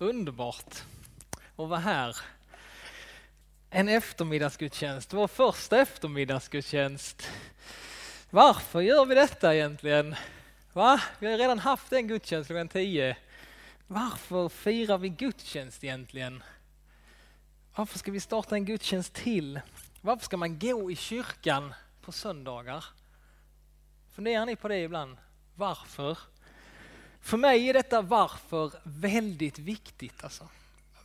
Underbart att vara här. En eftermiddagsgudstjänst, vår första eftermiddagsgudstjänst. Varför gör vi detta egentligen? Va? Vi har redan haft en gudstjänst klockan tio. Varför firar vi gudstjänst egentligen? Varför ska vi starta en gudstjänst till? Varför ska man gå i kyrkan på söndagar? Funderar ni på det ibland? Varför? För mig är detta varför väldigt viktigt. Alltså.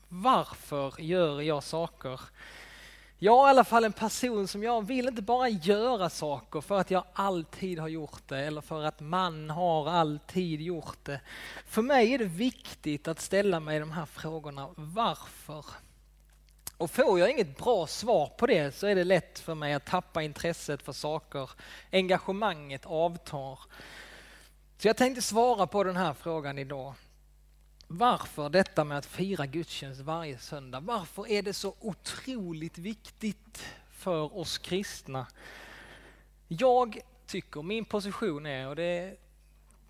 Varför gör jag saker? Jag är i alla fall en person som jag vill inte bara göra saker för att jag alltid har gjort det eller för att man har alltid gjort det. För mig är det viktigt att ställa mig de här frågorna. Varför? Och får jag inget bra svar på det så är det lätt för mig att tappa intresset för saker. Engagemanget avtar. Så jag tänkte svara på den här frågan idag. Varför detta med att fira gudstjänst varje söndag? Varför är det så otroligt viktigt för oss kristna? Jag tycker, min position är, och det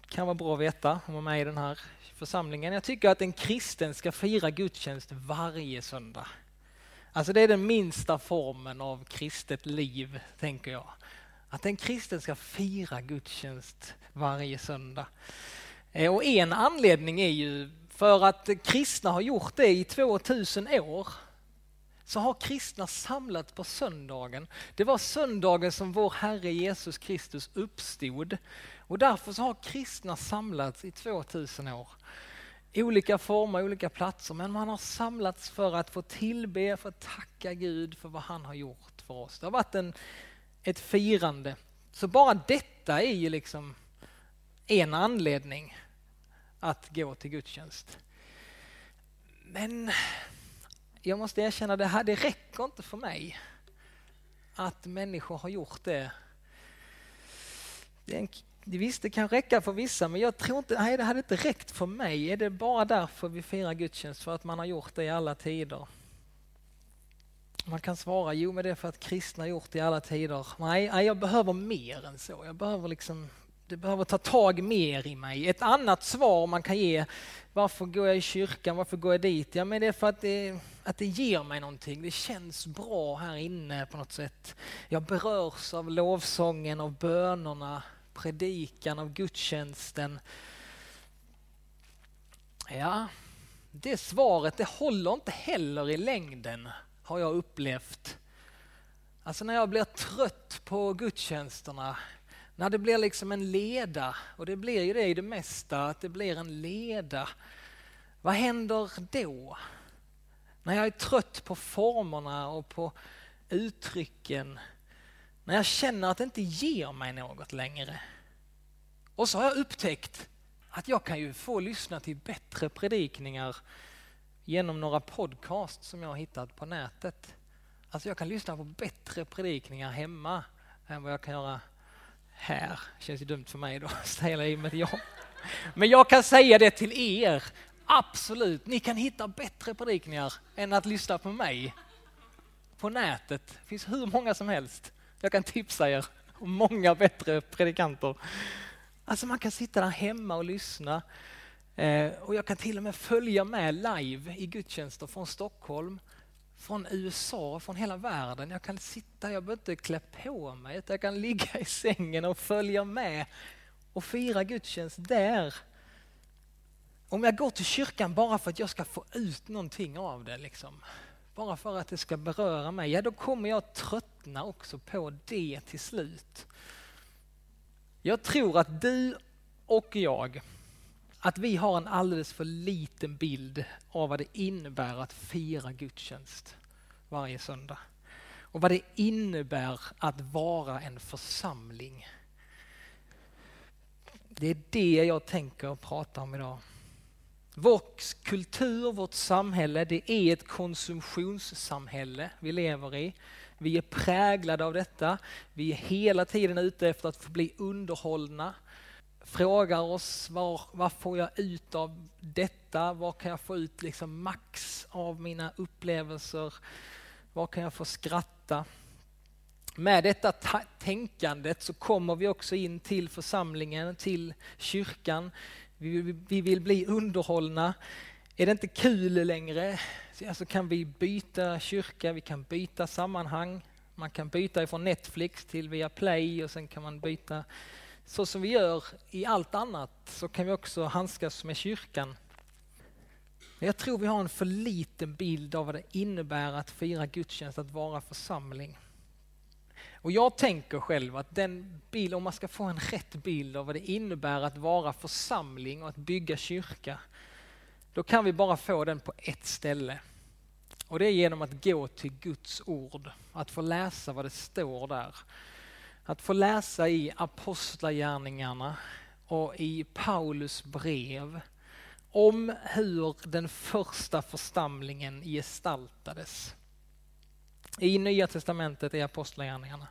kan vara bra att veta om man är med i den här församlingen, jag tycker att en kristen ska fira gudstjänst varje söndag. Alltså det är den minsta formen av kristet liv, tänker jag. Att en kristen ska fira gudstjänst varje söndag. Eh, och en anledning är ju för att kristna har gjort det i 2000 år. Så har kristna samlats på söndagen. Det var söndagen som vår Herre Jesus Kristus uppstod. Och därför så har kristna samlats i 2000 år. Olika former, olika platser, men man har samlats för att få tillbe, för att tacka Gud för vad han har gjort för oss. Det har varit en, ett firande. Så bara detta är ju liksom en anledning att gå till gudstjänst. Men jag måste erkänna, det här det räcker inte för mig att människor har gjort det. det, det visst, det kan räcka för vissa, men jag tror inte, nej det hade inte räckt för mig. Är det bara därför vi firar gudstjänst, för att man har gjort det i alla tider? Man kan svara, jo men det är för att kristna gjort det i alla tider. Nej, nej jag behöver mer än så. Jag behöver liksom det behöver ta tag mer i mig. Ett annat svar man kan ge, varför går jag i kyrkan, varför går jag dit? Ja, men det är för att det, att det ger mig någonting. Det känns bra här inne på något sätt. Jag berörs av lovsången, av bönerna, predikan, av gudstjänsten. Ja, det svaret det håller inte heller i längden, har jag upplevt. Alltså när jag blir trött på gudstjänsterna, när det blir liksom en leda, och det blir ju det i det mesta, att det blir en leda. Vad händer då? När jag är trött på formerna och på uttrycken. När jag känner att det inte ger mig något längre. Och så har jag upptäckt att jag kan ju få lyssna till bättre predikningar genom några podcast som jag har hittat på nätet. Alltså jag kan lyssna på bättre predikningar hemma än vad jag kan göra här. Känns ju dumt för mig då att ställa in med jag. Men jag kan säga det till er. Absolut, ni kan hitta bättre predikningar än att lyssna på mig på nätet. Det finns hur många som helst. Jag kan tipsa er om många bättre predikanter. Alltså man kan sitta där hemma och lyssna. Eh, och jag kan till och med följa med live i gudstjänster från Stockholm från USA, från hela världen. Jag kan sitta, jag behöver inte klä på mig, utan jag kan ligga i sängen och följa med och fira gudstjänst där. Om jag går till kyrkan bara för att jag ska få ut någonting av det, liksom, bara för att det ska beröra mig, ja då kommer jag tröttna också på det till slut. Jag tror att du och jag, att vi har en alldeles för liten bild av vad det innebär att fira gudstjänst varje söndag. Och vad det innebär att vara en församling. Det är det jag tänker prata om idag. Vår kultur, vårt samhälle, det är ett konsumtionssamhälle vi lever i. Vi är präglade av detta. Vi är hela tiden ute efter att få bli underhållna frågar oss var, vad får jag ut av detta? Vad kan jag få ut liksom max av mina upplevelser? Var kan jag få skratta? Med detta tänkandet så kommer vi också in till församlingen, till kyrkan. Vi, vi vill bli underhållna. är det inte kul längre så kan vi byta kyrka, vi kan byta sammanhang. Man kan byta ifrån Netflix till Viaplay och sen kan man byta. Så som vi gör i allt annat så kan vi också handskas med kyrkan. Jag tror vi har en för liten bild av vad det innebär att fira gudstjänst, att vara församling. Och jag tänker själv att den bild, om man ska få en rätt bild av vad det innebär att vara församling och att bygga kyrka, då kan vi bara få den på ett ställe. Och det är genom att gå till Guds ord, att få läsa vad det står där. Att få läsa i Apostlagärningarna och i Paulus brev om hur den första församlingen gestaltades. I Nya Testamentet i Apostlagärningarna.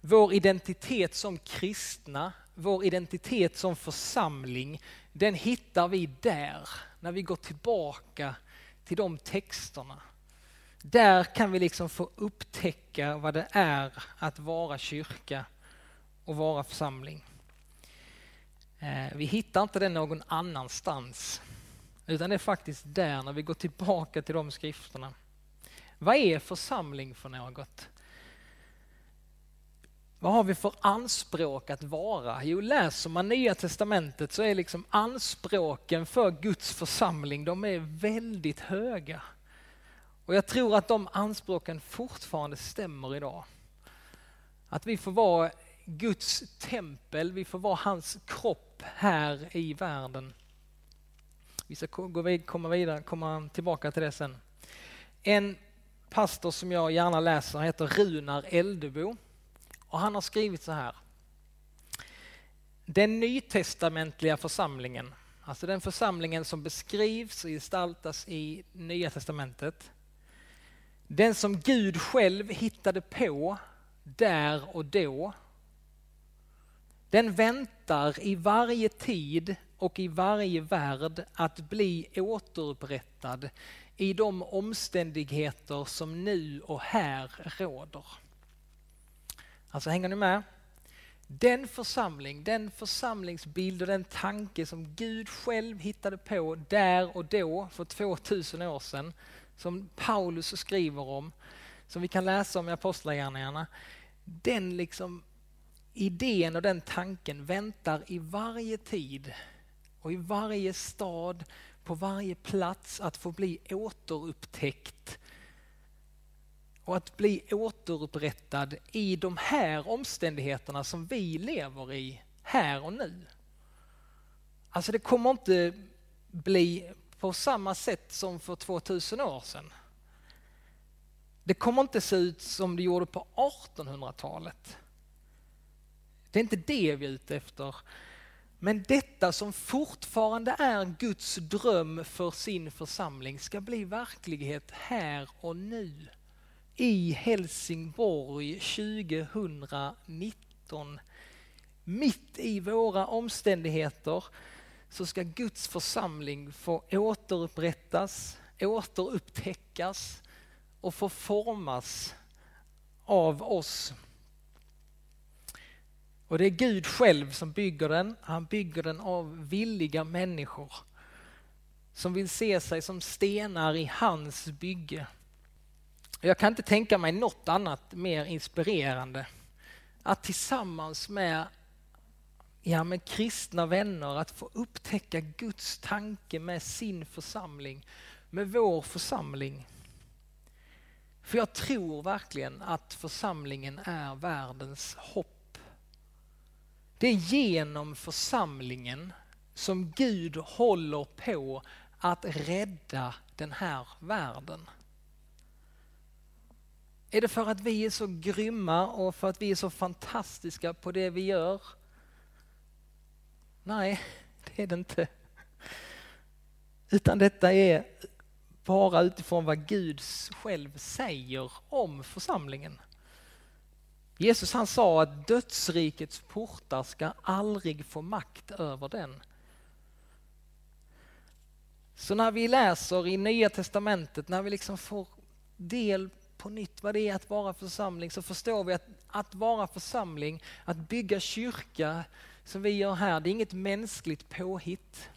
Vår identitet som kristna, vår identitet som församling, den hittar vi där, när vi går tillbaka till de texterna. Där kan vi liksom få upptäcka vad det är att vara kyrka och vara församling. Eh, vi hittar inte det någon annanstans, utan det är faktiskt där när vi går tillbaka till de skrifterna. Vad är församling för något? Vad har vi för anspråk att vara? Jo, läser man Nya Testamentet så är liksom anspråken för Guds församling, de är väldigt höga. Och jag tror att de anspråken fortfarande stämmer idag. Att vi får vara Guds tempel, vi får vara hans kropp här i världen. Vi ska komma vidare, komma tillbaka till det sen. En pastor som jag gärna läser heter Runar Eldebo och han har skrivit så här. Den nytestamentliga församlingen, alltså den församlingen som beskrivs och gestaltas i Nya testamentet, den som Gud själv hittade på där och då. Den väntar i varje tid och i varje värld att bli återupprättad i de omständigheter som nu och här råder. Alltså hänger ni med? Den församling, den församlingsbild och den tanke som Gud själv hittade på där och då för 2000 år sedan som Paulus skriver om, som vi kan läsa om i Apostlagärningarna, den liksom idén och den tanken väntar i varje tid och i varje stad, på varje plats att få bli återupptäckt och att bli återupprättad i de här omständigheterna som vi lever i här och nu. Alltså det kommer inte bli på samma sätt som för 2000 år sedan. Det kommer inte se ut som det gjorde på 1800-talet. Det är inte det vi är ute efter. Men detta som fortfarande är Guds dröm för sin församling ska bli verklighet här och nu. I Helsingborg 2019. Mitt i våra omständigheter så ska Guds församling få återupprättas, återupptäckas och få formas av oss. Och det är Gud själv som bygger den. Han bygger den av villiga människor som vill se sig som stenar i hans bygge. Jag kan inte tänka mig något annat mer inspirerande. Att tillsammans med ja, med kristna vänner att få upptäcka Guds tanke med sin församling, med vår församling. För jag tror verkligen att församlingen är världens hopp. Det är genom församlingen som Gud håller på att rädda den här världen. Är det för att vi är så grymma och för att vi är så fantastiska på det vi gör? Nej, det är det inte. Utan detta är bara utifrån vad Gud själv säger om församlingen. Jesus han sa att dödsrikets portar ska aldrig få makt över den. Så när vi läser i Nya Testamentet, när vi liksom får del på nytt vad det är att vara församling, så förstår vi att att vara församling, att bygga kyrka, som vi gör här, det är inget mänskligt påhitt.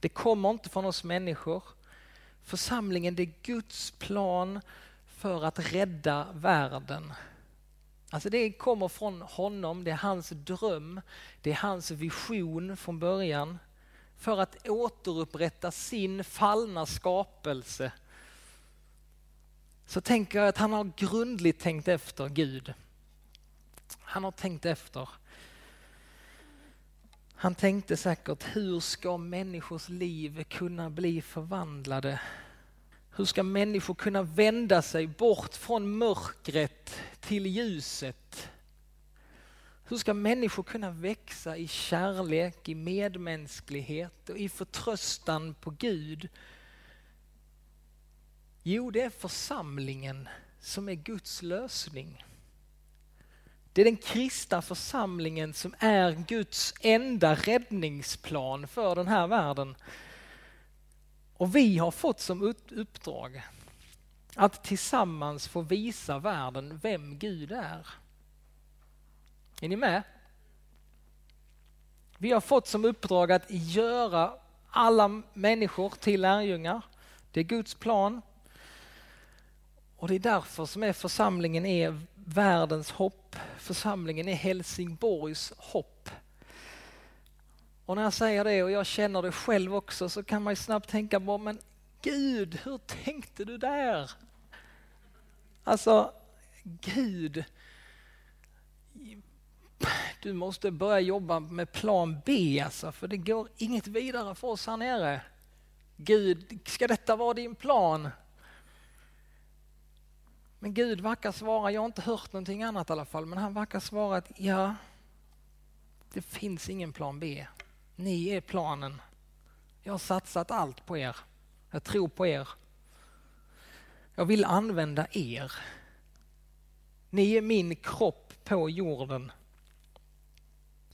Det kommer inte från oss människor. Församlingen det är Guds plan för att rädda världen. Alltså det kommer från honom, det är hans dröm, det är hans vision från början för att återupprätta sin fallna skapelse. Så tänker jag att han har grundligt tänkt efter Gud. Han har tänkt efter. Han tänkte säkert, hur ska människors liv kunna bli förvandlade? Hur ska människor kunna vända sig bort från mörkret till ljuset? Hur ska människor kunna växa i kärlek, i medmänsklighet och i förtröstan på Gud? Jo, det är församlingen som är Guds lösning. Det är den kristna församlingen som är Guds enda räddningsplan för den här världen. Och vi har fått som uppdrag att tillsammans få visa världen vem Gud är. Är ni med? Vi har fått som uppdrag att göra alla människor till lärjungar. Det är Guds plan. Och det är därför som är församlingen är världens hopp. Församlingen är Helsingborgs hopp. Och när jag säger det och jag känner det själv också så kan man ju snabbt tänka på, men Gud, hur tänkte du där? Alltså, Gud, du måste börja jobba med plan B alltså, för det går inget vidare för oss här nere. Gud, ska detta vara din plan? Men Gud verkar svara, jag har inte hört någonting annat i alla fall, men han verkar svara att ja, det finns ingen plan B. Ni är planen. Jag har satsat allt på er. Jag tror på er. Jag vill använda er. Ni är min kropp på jorden.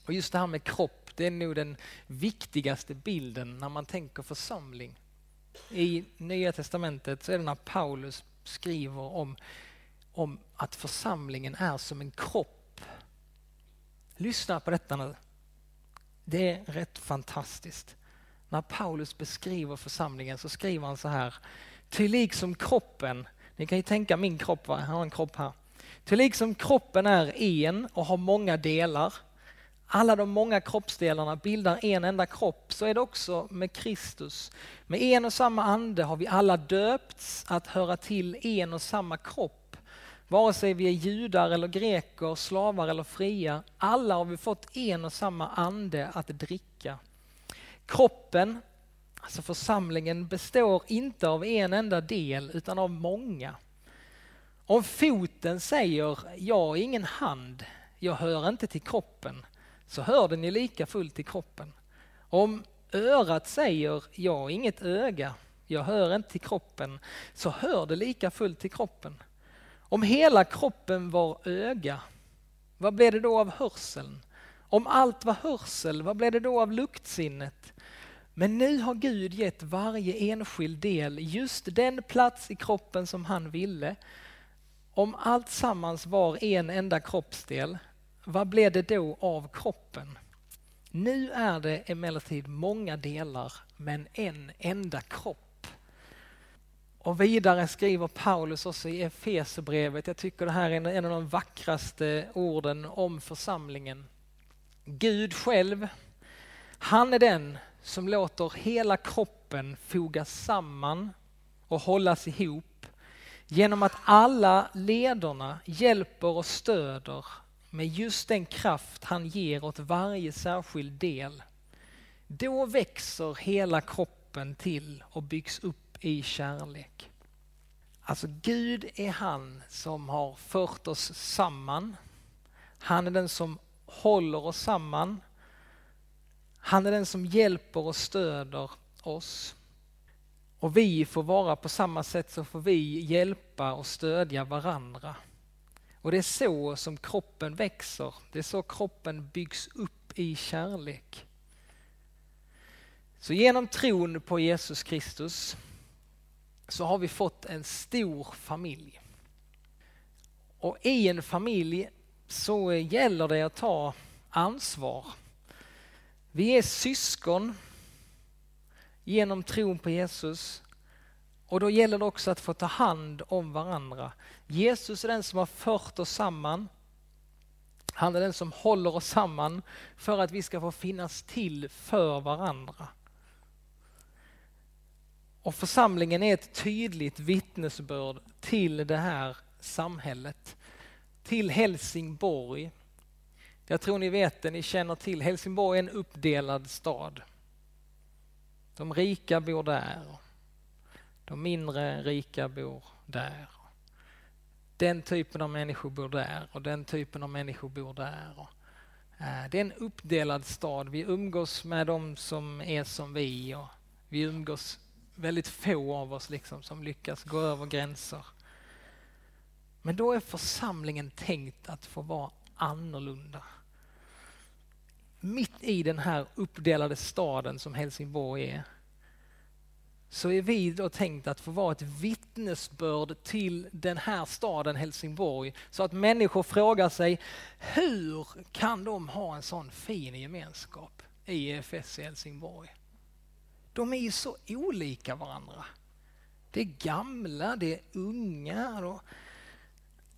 Och just det här med kropp, det är nog den viktigaste bilden när man tänker församling. I Nya Testamentet så är det när Paulus skriver om, om att församlingen är som en kropp. Lyssna på detta nu. Det är rätt fantastiskt. När Paulus beskriver församlingen så skriver han så här. Till liksom kroppen, ni kan ju tänka min kropp, va? jag har en kropp här. Till liksom kroppen är en och har många delar, alla de många kroppsdelarna bildar en enda kropp, så är det också med Kristus. Med en och samma ande har vi alla döpts att höra till en och samma kropp. Vare sig vi är judar eller greker, slavar eller fria, alla har vi fått en och samma ande att dricka. Kroppen, alltså församlingen, består inte av en enda del utan av många. Om foten säger jag är ingen hand, jag hör inte till kroppen, så hör den ju lika fullt i kroppen. Om örat säger jag har inget öga, jag hör inte till kroppen, så hör det lika fullt till kroppen. Om hela kroppen var öga, vad blev det då av hörseln? Om allt var hörsel, vad blev det då av luktsinnet? Men nu har Gud gett varje enskild del just den plats i kroppen som han ville. Om allt sammans var en enda kroppsdel, vad blev det då av kroppen? Nu är det emellertid många delar men en enda kropp. Och vidare skriver Paulus också i Efesebrevet, jag tycker det här är en av de vackraste orden om församlingen. Gud själv, han är den som låter hela kroppen fogas samman och hållas ihop genom att alla lederna hjälper och stöder med just den kraft han ger åt varje särskild del. Då växer hela kroppen till och byggs upp i kärlek. Alltså Gud är han som har fört oss samman. Han är den som håller oss samman. Han är den som hjälper och stöder oss. Och vi får vara på samma sätt så får vi hjälpa och stödja varandra. Och det är så som kroppen växer. Det är så kroppen byggs upp i kärlek. Så genom tron på Jesus Kristus så har vi fått en stor familj. Och i en familj så gäller det att ta ansvar. Vi är syskon genom tron på Jesus. Och då gäller det också att få ta hand om varandra. Jesus är den som har fört oss samman. Han är den som håller oss samman för att vi ska få finnas till för varandra. Och församlingen är ett tydligt vittnesbörd till det här samhället. Till Helsingborg. Jag tror ni vet det, ni känner till. Helsingborg är en uppdelad stad. De rika bor där. De mindre rika bor där. Den typen av människor bor där och den typen av människor bor där. Eh, det är en uppdelad stad. Vi umgås med de som är som vi och vi umgås väldigt få av oss liksom som lyckas gå över gränser. Men då är församlingen tänkt att få vara annorlunda. Mitt i den här uppdelade staden som Helsingborg är så är vi då tänkt att få vara ett vittnesbörd till den här staden Helsingborg så att människor frågar sig hur kan de ha en sån fin gemenskap i EFS i Helsingborg? De är ju så olika varandra. Det är gamla, det är unga. Och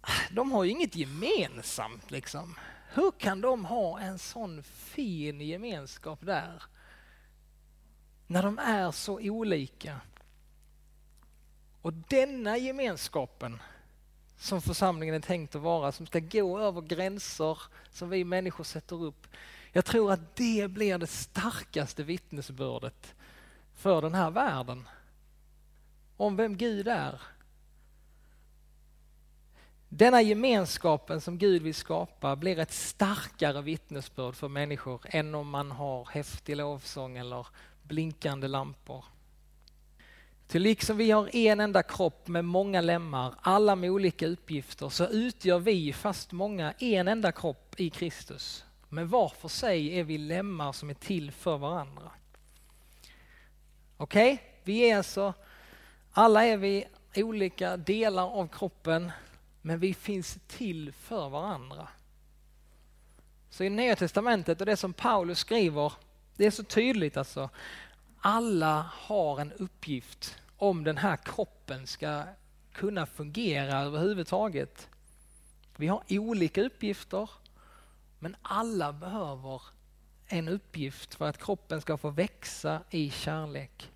ah, de har ju inget gemensamt liksom. Hur kan de ha en sån fin gemenskap där? När de är så olika. Och denna gemenskapen som församlingen är tänkt att vara, som ska gå över gränser som vi människor sätter upp. Jag tror att det blir det starkaste vittnesbördet för den här världen. Om vem Gud är. Denna gemenskapen som Gud vill skapa blir ett starkare vittnesbörd för människor än om man har häftig lovsång eller blinkande lampor. Till liksom vi har en enda kropp med många lemmar, alla med olika uppgifter, så utgör vi, fast många, en enda kropp i Kristus. Men var för sig är vi lemmar som är till för varandra. Okej, okay? vi är alltså, alla är vi olika delar av kroppen, men vi finns till för varandra. Så i Nya Testamentet och det som Paulus skriver, det är så tydligt alltså. Alla har en uppgift om den här kroppen ska kunna fungera överhuvudtaget. Vi har olika uppgifter, men alla behöver en uppgift för att kroppen ska få växa i kärlek.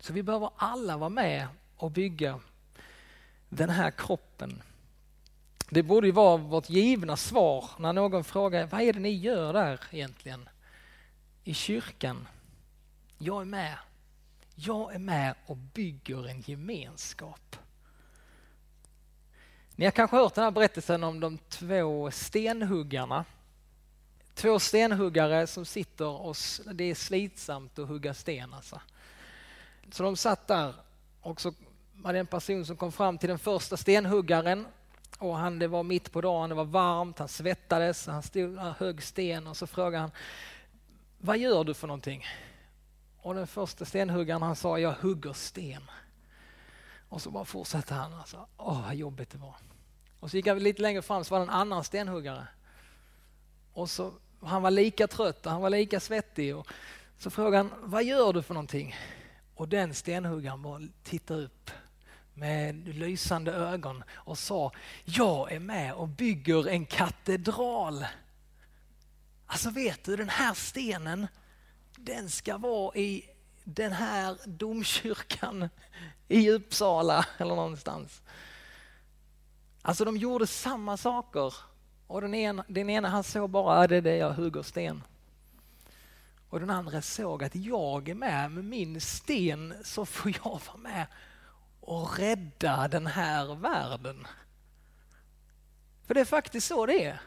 Så vi behöver alla vara med och bygga den här kroppen. Det borde ju vara vårt givna svar när någon frågar vad är det ni gör där egentligen i kyrkan? Jag är med. Jag är med och bygger en gemenskap. Ni har kanske hört den här berättelsen om de två stenhuggarna. Två stenhuggare som sitter och det är slitsamt att hugga sten alltså. Så de satt där och så var det en person som kom fram till den första stenhuggaren och han, det var mitt på dagen, det var varmt, han svettades, han stod där högg sten och så frågade han Vad gör du för någonting? Och den första stenhuggaren han sa jag hugger sten. Och så bara fortsatte han. Alltså, Åh, vad jobbigt det var. Och så gick han lite längre fram så var det en annan stenhuggare. Och så, han var lika trött och han var lika svettig. Och så frågade han, vad gör du för någonting? Och den stenhuggaren bara tittade upp med lysande ögon och sa, jag är med och bygger en katedral. Alltså vet du, den här stenen, den ska vara i den här domkyrkan i Uppsala eller någonstans. Alltså de gjorde samma saker och den ena, den ena han såg bara, det är det jag hugger sten. Och den andra såg att jag är med med min sten så får jag vara med och rädda den här världen. För det är faktiskt så det är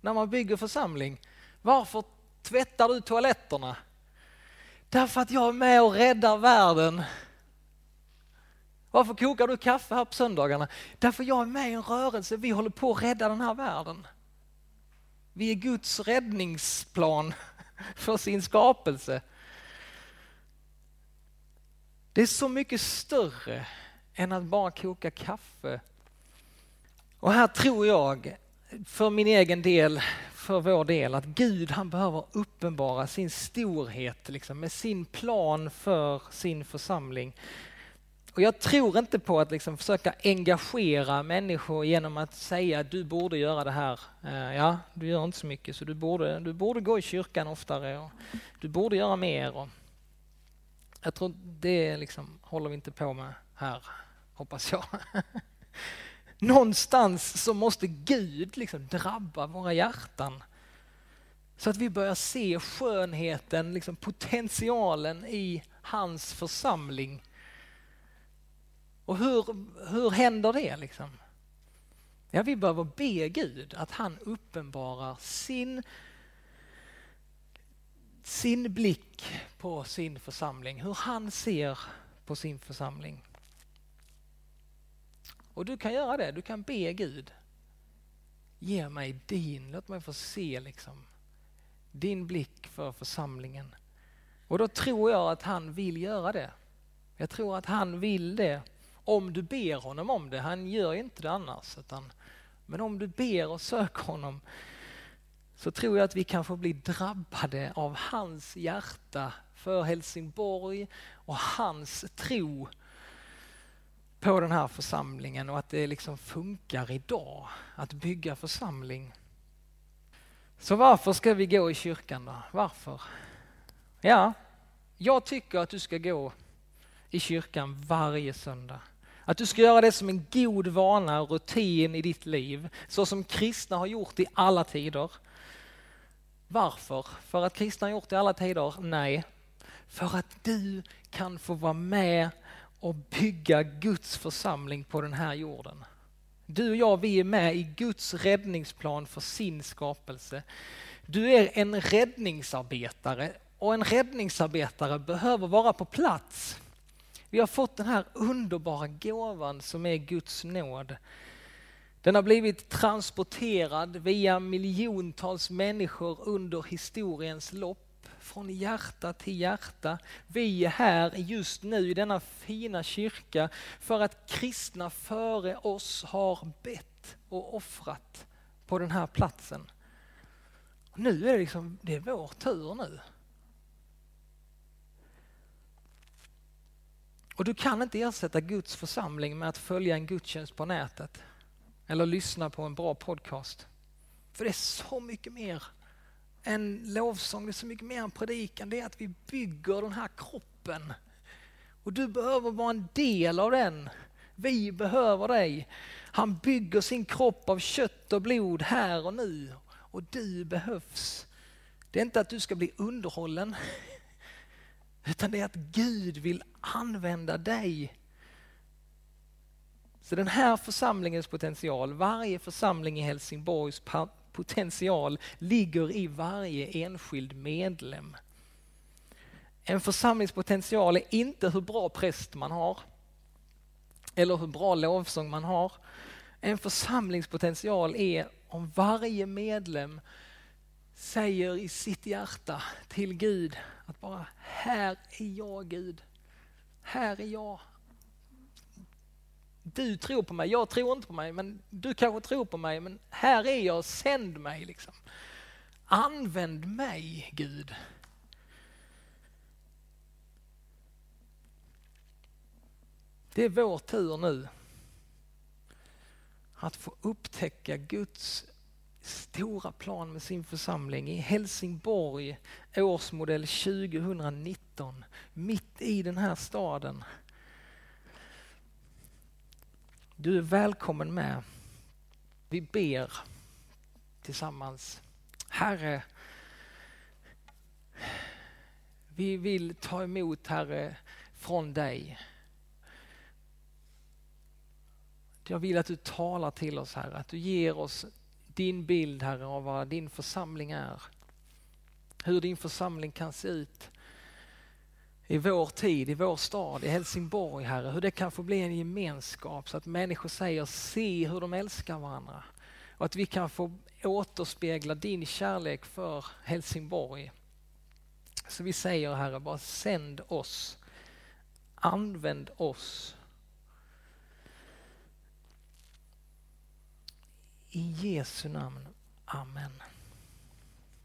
när man bygger församling. Varför tvättar du toaletterna? Därför att jag är med och räddar världen. Varför kokar du kaffe här på söndagarna? Därför jag är med i en rörelse, vi håller på att rädda den här världen. Vi är Guds räddningsplan för sin skapelse. Det är så mycket större än att bara koka kaffe. Och här tror jag, för min egen del, för vår del att Gud han behöver uppenbara sin storhet liksom, med sin plan för sin församling. Och jag tror inte på att liksom försöka engagera människor genom att säga att du borde göra det här. Uh, ja, du gör inte så mycket så du borde, du borde gå i kyrkan oftare och du borde göra mer. Och jag tror det liksom håller vi inte på med här, hoppas jag. Någonstans så måste Gud liksom drabba våra hjärtan. Så att vi börjar se skönheten, liksom potentialen i hans församling. Och hur, hur händer det? Liksom? Ja, vi behöver be Gud att han uppenbarar sin, sin blick på sin församling, hur han ser på sin församling. Och du kan göra det, du kan be Gud. Ge mig din, låt mig få se liksom din blick för församlingen. Och då tror jag att han vill göra det. Jag tror att han vill det om du ber honom om det. Han gör inte det annars. Utan, men om du ber och söker honom så tror jag att vi kan få bli drabbade av hans hjärta för Helsingborg och hans tro på den här församlingen och att det liksom funkar idag att bygga församling. Så varför ska vi gå i kyrkan då? Varför? Ja, jag tycker att du ska gå i kyrkan varje söndag. Att du ska göra det som en god vana och rutin i ditt liv, så som kristna har gjort i alla tider. Varför? För att kristna har gjort det i alla tider? Nej. För att du kan få vara med och bygga Guds församling på den här jorden. Du och jag, vi är med i Guds räddningsplan för sin skapelse. Du är en räddningsarbetare och en räddningsarbetare behöver vara på plats. Vi har fått den här underbara gåvan som är Guds nåd. Den har blivit transporterad via miljontals människor under historiens lopp från hjärta till hjärta. Vi är här just nu i denna fina kyrka för att kristna före oss har bett och offrat på den här platsen. Nu är det liksom, det är vår tur nu. Och du kan inte ersätta Guds församling med att följa en gudstjänst på nätet eller lyssna på en bra podcast. För det är så mycket mer en lovsång, det är så mycket mer än predikan. Det är att vi bygger den här kroppen. Och du behöver vara en del av den. Vi behöver dig. Han bygger sin kropp av kött och blod här och nu. Och du behövs. Det är inte att du ska bli underhållen. Utan det är att Gud vill använda dig. Så den här församlingens potential, varje församling i Helsingborgs potential ligger i varje enskild medlem. En församlingspotential är inte hur bra präst man har eller hur bra lovsång man har. En församlingspotential är om varje medlem säger i sitt hjärta till Gud att bara här är jag Gud. Här är jag du tror på mig, jag tror inte på mig, men du kanske tror på mig, men här är jag, sänd mig. Liksom. Använd mig, Gud. Det är vår tur nu att få upptäcka Guds stora plan med sin församling i Helsingborg, årsmodell 2019, mitt i den här staden. Du är välkommen med. Vi ber tillsammans. Herre, vi vill ta emot Herre från dig. Jag vill att du talar till oss Herre, att du ger oss din bild Herre av vad din församling är. Hur din församling kan se ut i vår tid, i vår stad, i Helsingborg, Herre. Hur det kan få bli en gemenskap så att människor säger se hur de älskar varandra. Och att vi kan få återspegla din kärlek för Helsingborg. Så vi säger Herre, bara sänd oss. Använd oss. I Jesu namn. Amen.